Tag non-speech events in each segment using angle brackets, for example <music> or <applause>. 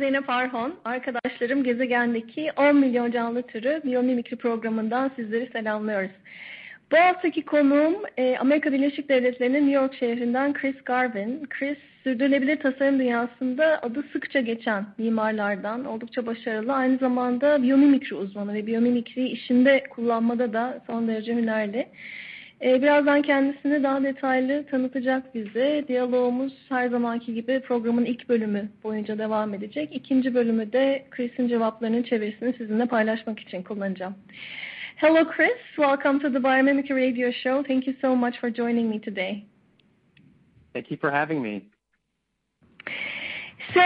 Zeynep Arhon. Arkadaşlarım gezegendeki 10 milyon canlı türü biyomimikri programından sizleri selamlıyoruz. Bu haftaki konuğum e, Amerika Birleşik Devletleri'nin New York şehrinden Chris Garvin. Chris, sürdürülebilir tasarım dünyasında adı sıkça geçen mimarlardan, oldukça başarılı. Aynı zamanda biyomimikri uzmanı ve biyomimikri işinde kullanmada da son derece hünerli. Ee, birazdan kendisini daha detaylı tanıtacak bize. Diyalogumuz her zamanki gibi programın ilk bölümü boyunca devam edecek. İkinci bölümü de Chris'in cevaplarının çevirisini sizinle paylaşmak için kullanacağım. Hello Chris, welcome to the Biomimicry Radio Show. Thank you so much for joining me today. Thank you for having me. So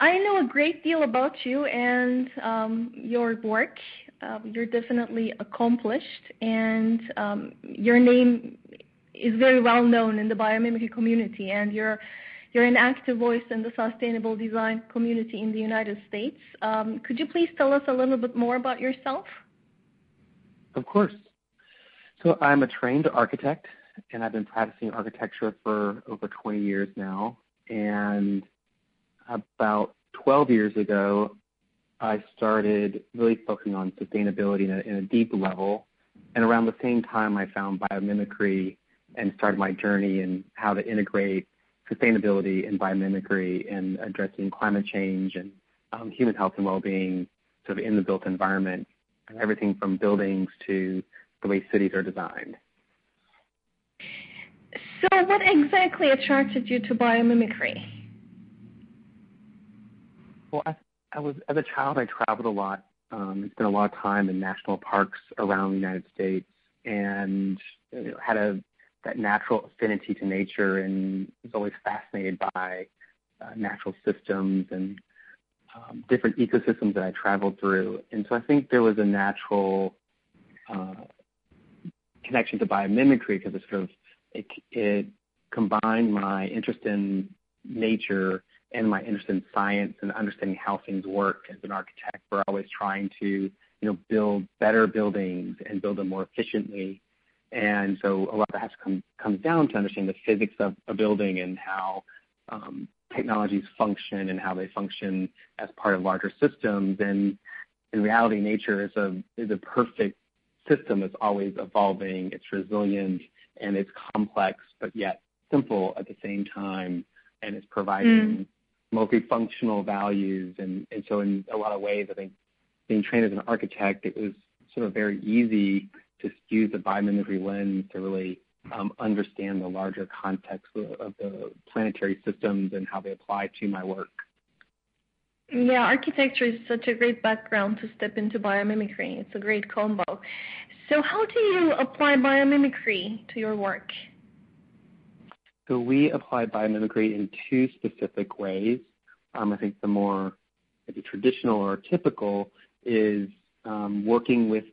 I know a great deal about you and um, your work. Uh, you're definitely accomplished, and um, your name is very well known in the biomimicry community, and you're you're an active voice in the sustainable design community in the United States. Um, could you please tell us a little bit more about yourself? Of course. So I'm a trained architect, and I've been practicing architecture for over 20 years now. And about 12 years ago, I started really focusing on sustainability in a, in a deep level. And around the same time, I found biomimicry and started my journey in how to integrate sustainability and biomimicry and addressing climate change and um, human health and well-being sort of in the built environment, and everything from buildings to the way cities are designed. So what exactly attracted you to biomimicry? Well, I, I was as a child, I traveled a lot. Um, spent a lot of time in national parks around the United States, and you know, had a that natural affinity to nature, and was always fascinated by uh, natural systems and um, different ecosystems that I traveled through. And so I think there was a natural uh, connection to biomimicry because it sort of it, it combined my interest in nature and my interest in science and understanding how things work as an architect. We're always trying to, you know, build better buildings and build them more efficiently. And so a lot of that has come, comes down to understanding the physics of a building and how um, technologies function and how they function as part of larger systems. And in reality, nature is a is a perfect system that's always evolving. It's resilient and it's complex, but yet simple at the same time, and it's providing mm multifunctional values. And, and so in a lot of ways, I think being trained as an architect, it was sort of very easy to use the biomimicry lens to really um, understand the larger context of, of the planetary systems and how they apply to my work. Yeah, architecture is such a great background to step into biomimicry. It's a great combo. So, how do you apply biomimicry to your work? So we apply biomimicry in two specific ways. Um, I think the more maybe traditional or typical is um, working with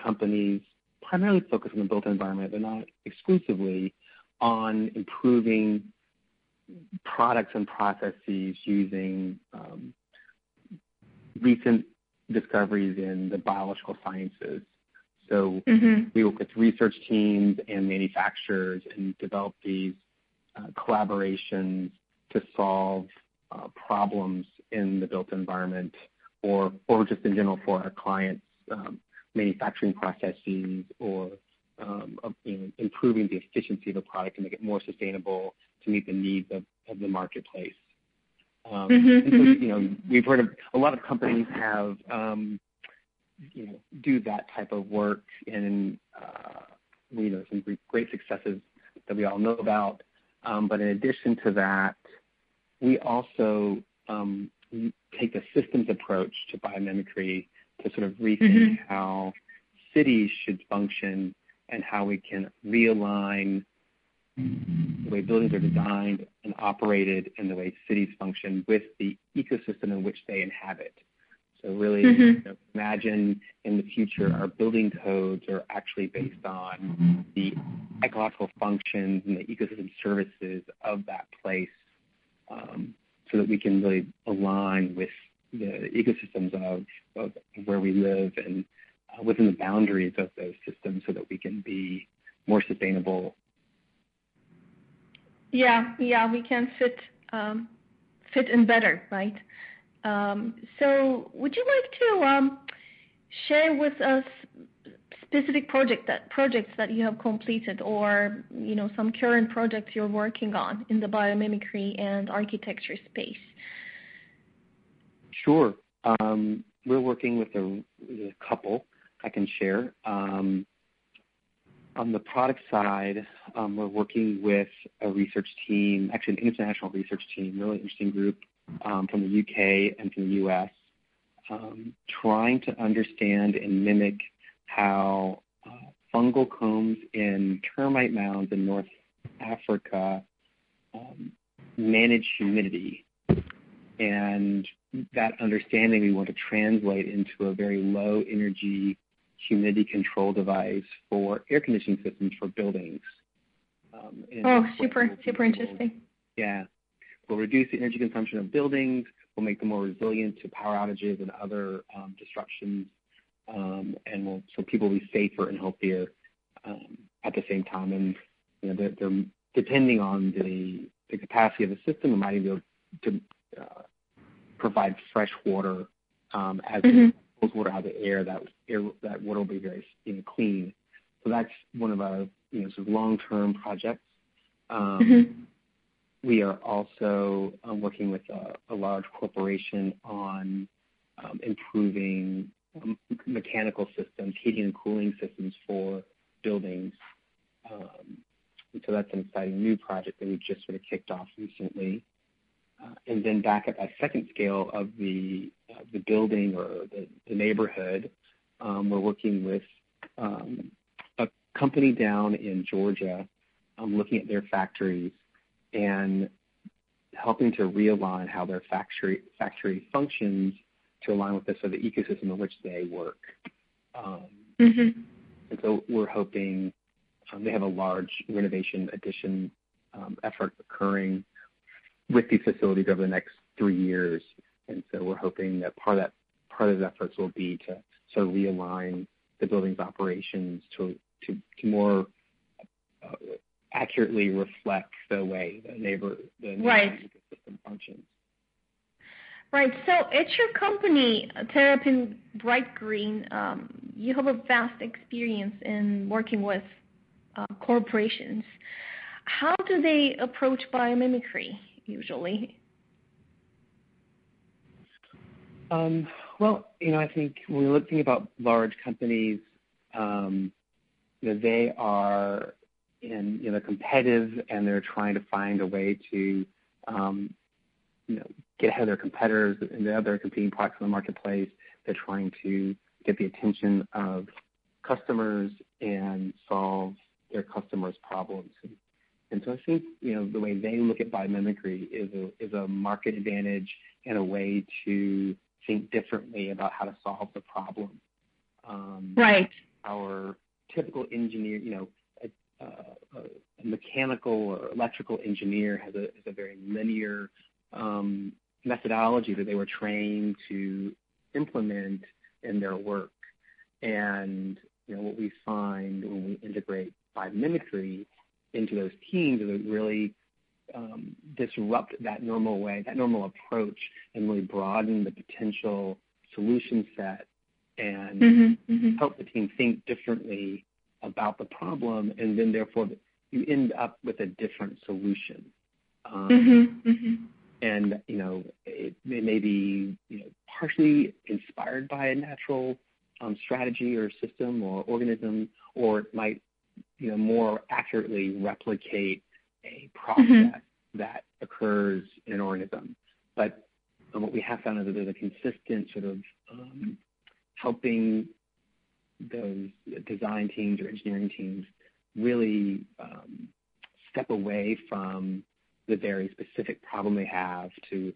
companies primarily focused on the built environment, but not exclusively on improving products and processes using um, recent discoveries in the biological sciences. So mm-hmm. we work with research teams and manufacturers and develop these collaborations to solve uh, problems in the built environment or or just in general for our clients' um, manufacturing processes or um, improving the efficiency of a product to make it more sustainable to meet the needs of the marketplace. Um, mm-hmm, mm-hmm. We've heard of a lot of companies have you know, do that type of work and uh, we know some great successes that we all know about. Um, but in addition to that, we also um, take a systems approach to biomimicry to sort of rethink mm-hmm. how cities should function and how we can realign the way buildings are designed and operated and the way cities function with the ecosystem in which they inhabit. So really mm-hmm. you know, imagine in the future our building codes are actually based on the ecological functions and the ecosystem services of that place um, so that we can really align with the ecosystems of, of where we live and uh, within the boundaries of those systems so that we can be more sustainable. Yeah, yeah, we can fit um, fit in better, right? Um, so, would you like to um, share with us specific project that projects that you have completed, or you know some current projects you're working on in the biomimicry and architecture space? Sure. Um, we're working with a, couple I can share. On the product side, we're working with a research team, actually an international research team, really interesting group um, from the UK and from the US, um, trying to understand and mimic how uh, fungal combs in termite mounds in North Africa um, manage humidity. And that understanding we want to translate into a very low energy humidity control device for air conditioning systems for buildings. Um, oh, super, super interesting. Yeah. We'll reduce the energy consumption of buildings. We'll make them more resilient to power outages and other um, disruptions. Um, and we'll, so people will be safer and healthier um, at the same time. And you know, they're, they're depending on the, the capacity of the system, it might be able to uh, provide fresh water um, as mm-hmm. it pulls water out of the air. That air, that water will be very you know, clean. So that's one of our you know sort of long-term projects. Um, mm-hmm. We are also um, working with a, large corporation on um, improving um, mechanical systems, heating and cooling systems for buildings. Um, so that's an exciting new project that we just sort of kicked off recently. Uh, and then back at that second scale of the uh, the building or the, neighborhood, we're working with a company down in Georgia, looking at their factories and helping to realign how their factory factory functions to align with the sort of the ecosystem in which they work. Um, mm-hmm. And so we're hoping um, they have a large renovation addition um, effort occurring with these facilities over the next three years. And so we're hoping that part of that part of those efforts will be to sort of realign the building's operations to to, to more uh, accurately reflect the way the neighbor the right. ecosystem functions. Right. So at your company, Terrapin Bright Green, um, you have a vast experience in working with uh, corporations. How do they approach biomimicry? usually? Um, well, you know, I think when we're looking about large companies, um, you know, they are in, you know, competitive and they're trying to find a way to, um, you know, get ahead of their competitors and the other competing products in the marketplace. They're trying to get the attention of customers and solve their customers' problems. And and so I think you know the way they look at biomimicry is a is a market advantage and a way to think differently about how to solve the problem. Um, right. Our typical engineer, you know, a mechanical or electrical engineer has a, has a very linear um, methodology that they were trained to implement in their work. And you know what we find when we integrate biomimicry into those teams is it really um, disrupt that normal way, that normal approach, and really broaden the potential solution set and mm-hmm, mm-hmm. help the team think differently about the problem, and then therefore you end up with a different solution. Um, mm-hmm, mm-hmm. and you know, it, it, may be you know partially inspired by a natural um, strategy or system or organism, or it might you know, more accurately replicate a process mm-hmm. that occurs in an organism. But um, what we have found is that there's a consistent sort of um, helping those design teams or engineering teams really um, step away from the very specific problem they have to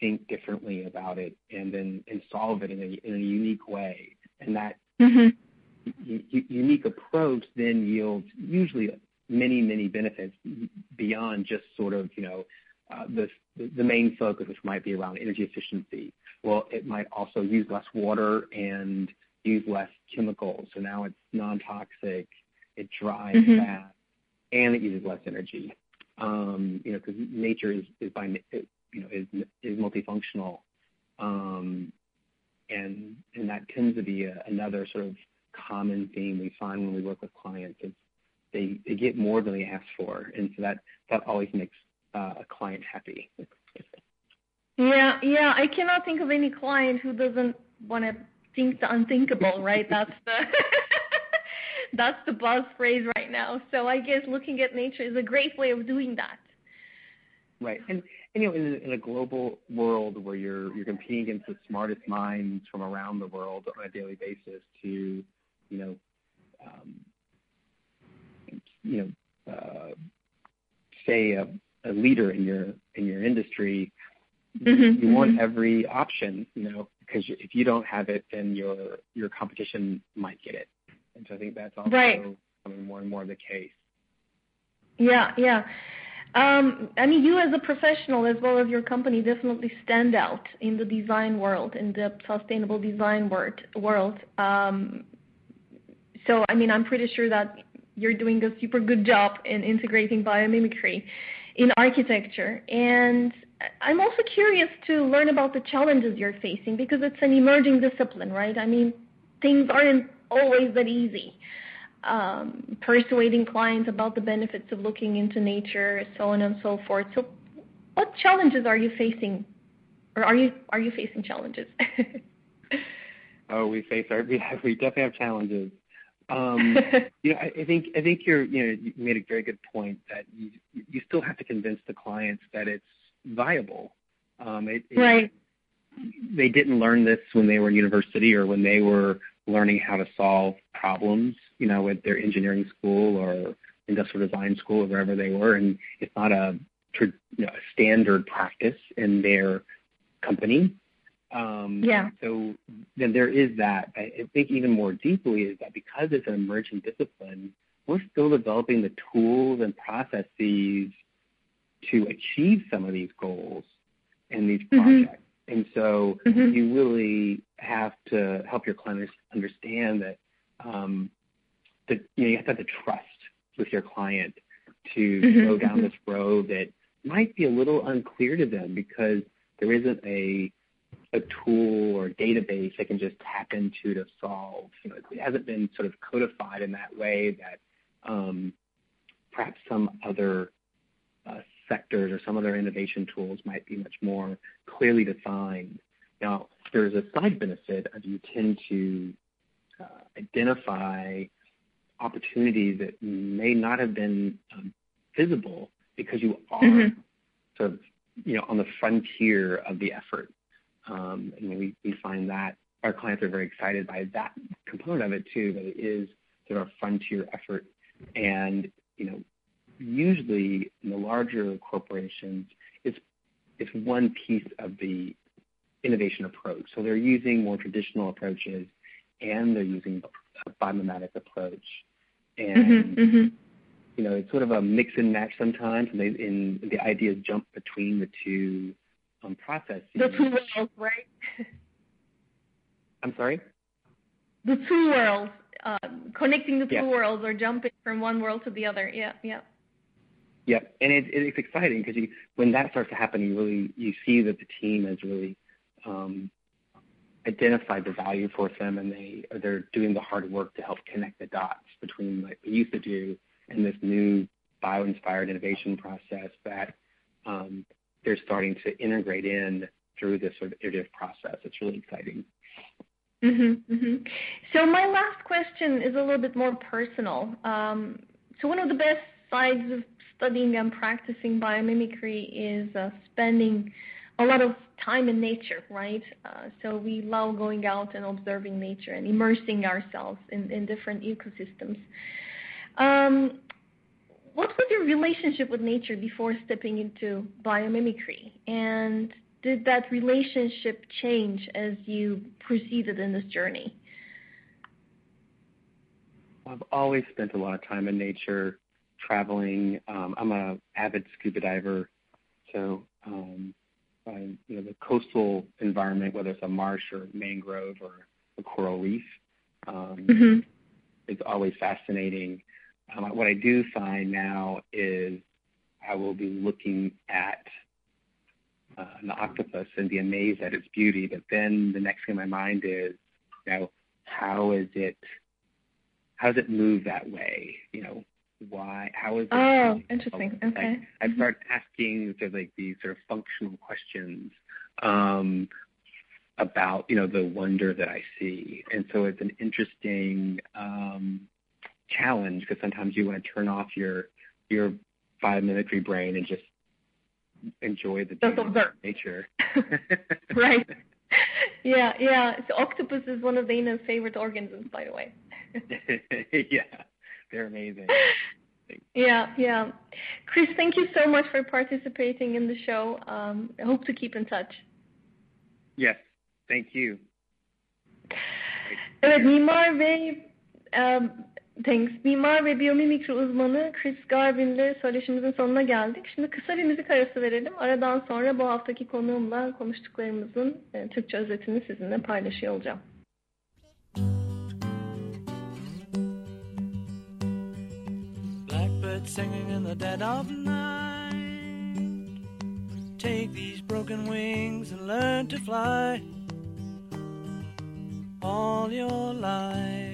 think differently about it and then and solve it in a, in a unique way. And that mm-hmm. u- unique approach then yields usually many, many benefits beyond just sort of, you know, uh, the, the main focus, which might be around energy efficiency. Well, it might also use less water and use less chemicals. So now it's non-toxic, it dries mm-hmm. fast, and it uses less energy. Um, you know, because nature is, is by you know is is multifunctional, um, and and that tends to be a, another sort of common theme we find when we work with clients. Is they they get more than they ask for, and so that that always makes uh, a client happy. yeah, yeah. I cannot think of any client who doesn't want to think the unthinkable, right? That's the <laughs> that's the buzz phrase right now. So I guess looking at nature is a great way of doing that. Right, and, and you know, in, in a global world where you're you're competing against the smartest minds from around the world on a daily basis to, you know, um, you know, uh, say a, a leader in your in your industry, mm-hmm, you want mm-hmm. every option, you know, because if you don't have it, then your your competition might get it. And so I think that's also right. becoming more and more the case. Yeah, yeah. Um, I mean, you as a professional as well as your company definitely stand out in the design world, in the sustainable design world. world. Um, so, I mean, I'm pretty sure that you're doing a super good job in integrating biomimicry in architecture. And I'm also curious to learn about the challenges you're facing because it's an emerging discipline, right? I mean, things aren't always that easy. Um, persuading clients about the benefits of looking into nature, so on and so forth. So, what challenges are you facing, or are you are you facing challenges? <laughs> oh, we face our we, <laughs> we definitely have challenges. Um, <laughs> you know, I, I think I think you're you know you made a very good point that you you still have to convince the clients that it's viable. Um, right. They didn't learn this when they were in university or when they were learning how to solve problems, you know, at their engineering school or industrial design school or wherever they were, and it's not a, you know, a standard practice in their company. Um, yeah. So then there is that. I think even more deeply is that because it's an emerging discipline, we're still developing the tools and processes to achieve some of these goals and these mm-hmm. projects. Mm-hmm. And so mm-hmm. you really have to help your clients understand that um, that you know you have to have the trust with your client to mm-hmm. go down this road that might be a little unclear to them because there isn't a a tool or database they can just tap into to solve. You know, it hasn't been sort of codified in that way that um, perhaps some other uh, sectors or some other innovation tools might be much more clearly defined. Now, there's a side benefit of you tend to uh, identify opportunities that may not have been um, visible because you are mm-hmm. sort of you know on the frontier of the effort. Um, and we, we find that our clients are very excited by that component of it too, that it is sort of a frontier effort. And you know, usually in the larger corporations, it's it's one piece of the innovation approach. So they're using more traditional approaches, and they're using a biomimetic approach. And mm-hmm, mm-hmm. you know, it's sort of a mix and match sometimes, and, they, and the ideas jump between the two processes. The two worlds, right? I'm sorry. The two worlds, uh, connecting the two yeah. worlds, or jumping from one world to the other. Yeah, yeah. Yep, and it, it's exciting because you, when that starts to happen, you really you see that the team has really um, identified the value for them, and they they're doing the hard work to help connect the dots between what we used to do and this new bio-inspired innovation process that um, they're starting to integrate in through this sort of iterative process. It's really exciting. Mm-hmm, mm-hmm. So my last question is a little bit more personal. Um, so one of the best sides of studying and practicing biomimicry is uh, spending a lot of time in nature, right? Uh, so we love going out and observing nature and immersing ourselves in, in different ecosystems. Um, what was your relationship with nature before stepping into biomimicry? And did that relationship change as you proceeded in this journey? I've always spent a lot of time in nature, traveling. Um, I'm a avid scuba diver, so um, I, you know the coastal environment, whether it's a marsh or mangrove or a coral reef, um, mm-hmm. is always fascinating. Um, what I do find now is I will be looking at uh, an octopus and be amazed at its beauty, but then the next thing in my mind is, you know, how is it, how does it move that way? You know, why, how is it? Oh, interesting. Okay. I, I start asking sort of like these sort of functional questions um, about, you know, the wonder that I see. And so it's an interesting um, challenge because sometimes you want to turn off your your biomimicry brain and just enjoy the nature. <laughs> <laughs> right. Yeah, yeah. So octopus is one of Dana's favorite organisms, by the way. <laughs> yeah, they're amazing. Yeah, yeah. Chris, thank you so much for participating in the show. Um, I hope to keep in touch. Yes, thank you. Evet, Mimar Bey um, Thanks. Mimar ve biyomimikri uzmanı Chris Garvin'le söyleşimizin sonuna geldik. Şimdi kısa bir müzik arası verelim. Aradan sonra bu haftaki konuğumla konuştuklarımızın e, Türkçe özetini sizinle paylaşıyor olacağım. Blackbird singing in the dead of night Take these broken wings and learn to fly All your life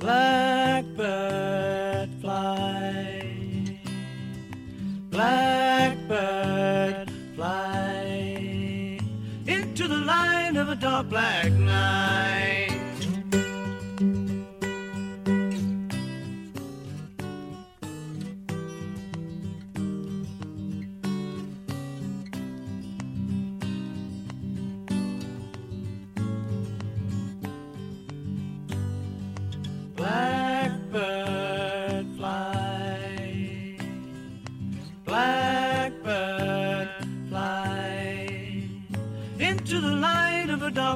Blackbird fly, blackbird fly into the light of a dark black night.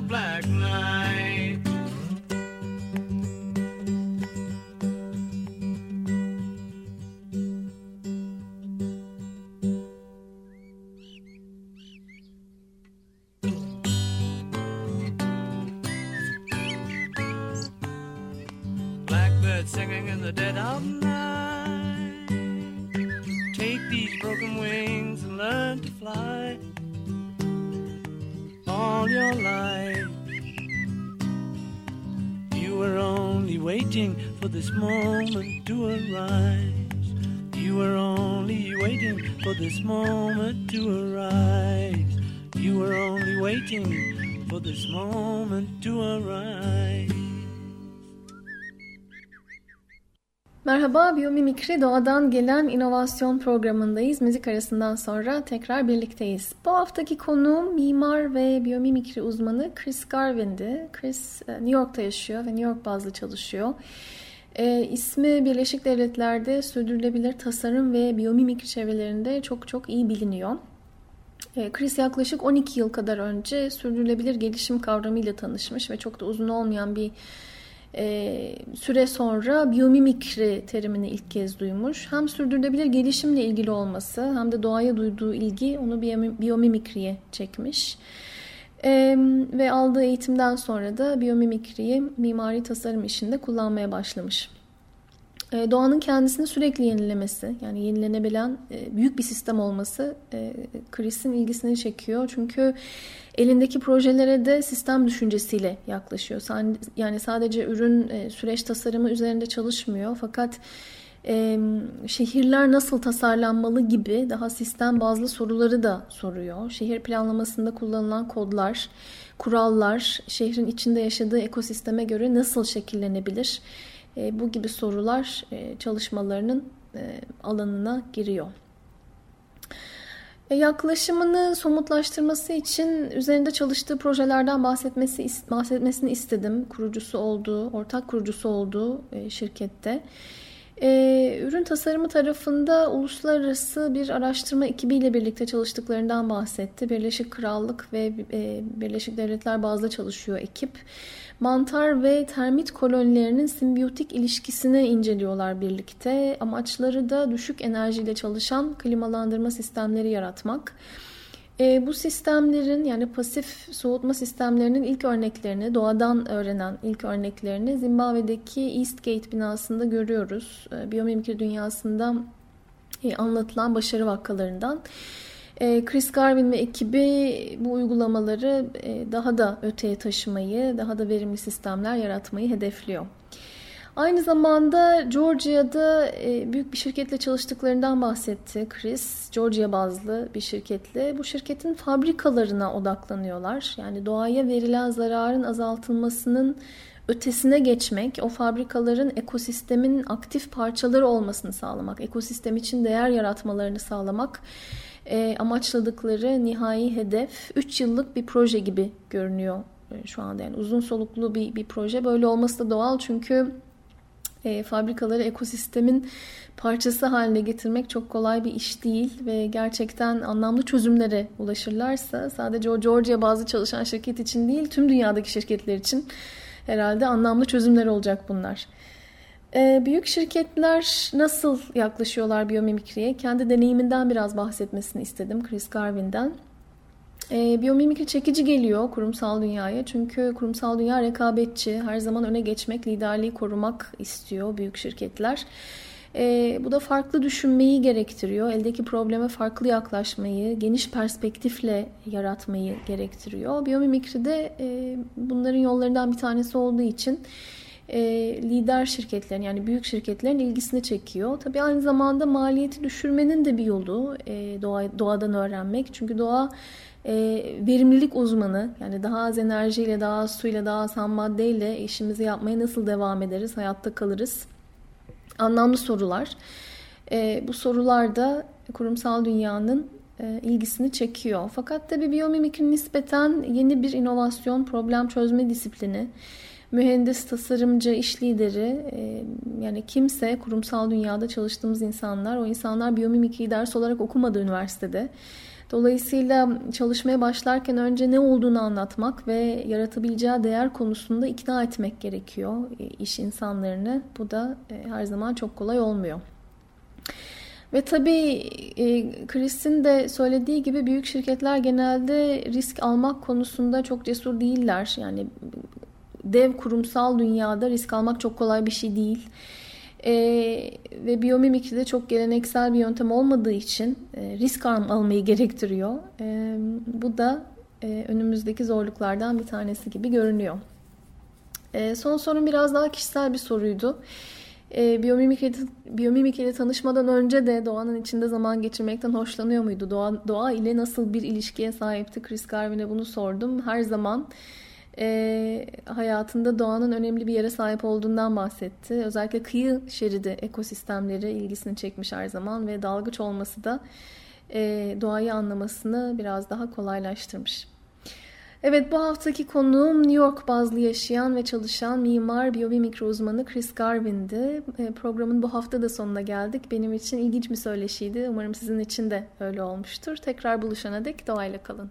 Black night. Merhaba, Biyomimikri Doğadan Gelen inovasyon programındayız. Müzik arasından sonra tekrar birlikteyiz. Bu haftaki konuğum mimar ve biyomimikri uzmanı Chris Garvin'di. Chris e, New York'ta yaşıyor ve New York bazlı çalışıyor. E, ismi Birleşik Devletler'de sürdürülebilir tasarım ve biyomimikri çevrelerinde çok çok iyi biliniyor. E, Chris yaklaşık 12 yıl kadar önce sürdürülebilir gelişim kavramıyla tanışmış ve çok da uzun olmayan bir e, süre sonra biyomimikri terimini ilk kez duymuş. Hem sürdürülebilir gelişimle ilgili olması hem de doğaya duyduğu ilgi onu biyomimikriye çekmiş. E, ve aldığı eğitimden sonra da biyomimikriyi mimari tasarım işinde kullanmaya başlamış. E, doğanın kendisini sürekli yenilemesi yani yenilenebilen e, büyük bir sistem olması e, Chris'in ilgisini çekiyor. Çünkü elindeki projelere de sistem düşüncesiyle yaklaşıyor. Yani sadece ürün süreç tasarımı üzerinde çalışmıyor fakat şehirler nasıl tasarlanmalı gibi daha sistem bazlı soruları da soruyor. Şehir planlamasında kullanılan kodlar, kurallar şehrin içinde yaşadığı ekosisteme göre nasıl şekillenebilir? E, bu gibi sorular e, çalışmalarının e, alanına giriyor. Yaklaşımını somutlaştırması için üzerinde çalıştığı projelerden bahsetmesi bahsetmesini istedim. Kurucusu olduğu, ortak kurucusu olduğu şirkette. Ee, ürün tasarımı tarafında uluslararası bir araştırma ekibiyle birlikte çalıştıklarından bahsetti. Birleşik Krallık ve e, Birleşik Devletler bazlı çalışıyor ekip. Mantar ve termit kolonilerinin simbiyotik ilişkisini inceliyorlar birlikte. Amaçları da düşük enerjiyle çalışan klimalandırma sistemleri yaratmak. E, bu sistemlerin yani pasif soğutma sistemlerinin ilk örneklerini doğadan öğrenen ilk örneklerini Zimbabwe'deki Eastgate binasında görüyoruz. E, biyomimikri dünyasında e, anlatılan başarı vakalarından. E, Chris Garvin ve ekibi bu uygulamaları e, daha da öteye taşımayı, daha da verimli sistemler yaratmayı hedefliyor. Aynı zamanda Georgia'da e, büyük bir şirketle çalıştıklarından bahsetti Chris. Georgia bazlı bir şirketle. Bu şirketin fabrikalarına odaklanıyorlar. Yani doğaya verilen zararın azaltılmasının ötesine geçmek, o fabrikaların ekosistemin aktif parçaları olmasını sağlamak, ekosistem için değer yaratmalarını sağlamak e, amaçladıkları nihai hedef 3 yıllık bir proje gibi görünüyor e, şu anda. Yani uzun soluklu bir, bir proje. Böyle olması da doğal çünkü e, fabrikaları ekosistemin parçası haline getirmek çok kolay bir iş değil ve gerçekten anlamlı çözümlere ulaşırlarsa sadece o Georgia bazı çalışan şirket için değil tüm dünyadaki şirketler için herhalde anlamlı çözümler olacak bunlar. E, büyük şirketler nasıl yaklaşıyorlar biyomimikriye? Kendi deneyiminden biraz bahsetmesini istedim Chris Garvin'den. E, biyomimikri çekici geliyor kurumsal dünyaya. Çünkü kurumsal dünya rekabetçi. Her zaman öne geçmek, liderliği korumak istiyor büyük şirketler. E, bu da farklı düşünmeyi gerektiriyor. Eldeki probleme farklı yaklaşmayı, geniş perspektifle yaratmayı gerektiriyor. Biyomimikri de e, bunların yollarından bir tanesi olduğu için e, lider şirketlerin yani büyük şirketlerin ilgisini çekiyor. Tabii aynı zamanda maliyeti düşürmenin de bir yolu e, doğa, doğadan öğrenmek. Çünkü doğa e, verimlilik uzmanı yani daha az enerjiyle, daha az suyla, daha az ham maddeyle işimizi yapmaya nasıl devam ederiz, hayatta kalırız? Anlamlı sorular. E, bu sorular da kurumsal dünyanın e, ilgisini çekiyor. Fakat tabii biyomimikrin nispeten yeni bir inovasyon, problem çözme disiplini. Mühendis, tasarımcı, iş lideri e, yani kimse kurumsal dünyada çalıştığımız insanlar o insanlar biyomimikriyi ders olarak okumadı üniversitede. Dolayısıyla çalışmaya başlarken önce ne olduğunu anlatmak ve yaratabileceği değer konusunda ikna etmek gerekiyor e, iş insanlarını. Bu da e, her zaman çok kolay olmuyor. Ve tabii e, Chris'in de söylediği gibi büyük şirketler genelde risk almak konusunda çok cesur değiller. Yani dev kurumsal dünyada risk almak çok kolay bir şey değil. E, ve biyomimikri de çok geleneksel bir yöntem olmadığı için e, risk almayı gerektiriyor. E, bu da e, önümüzdeki zorluklardan bir tanesi gibi görünüyor. E, son sorun biraz daha kişisel bir soruydu. E, biyomimik, biyomimik ile tanışmadan önce de doğanın içinde zaman geçirmekten hoşlanıyor muydu? Doğa, doğa ile nasıl bir ilişkiye sahipti? Chris Garvin'e bunu sordum. Her zaman e, hayatında doğanın önemli bir yere sahip olduğundan bahsetti. Özellikle kıyı şeridi ekosistemleri ilgisini çekmiş her zaman ve dalgıç olması da e, doğayı anlamasını biraz daha kolaylaştırmış. Evet bu haftaki konuğum New York bazlı yaşayan ve çalışan mimar biyomimikri uzmanı Chris Garvin'di. E, programın bu hafta da sonuna geldik. Benim için ilginç bir söyleşiydi. Umarım sizin için de öyle olmuştur. Tekrar buluşana dek doğayla kalın.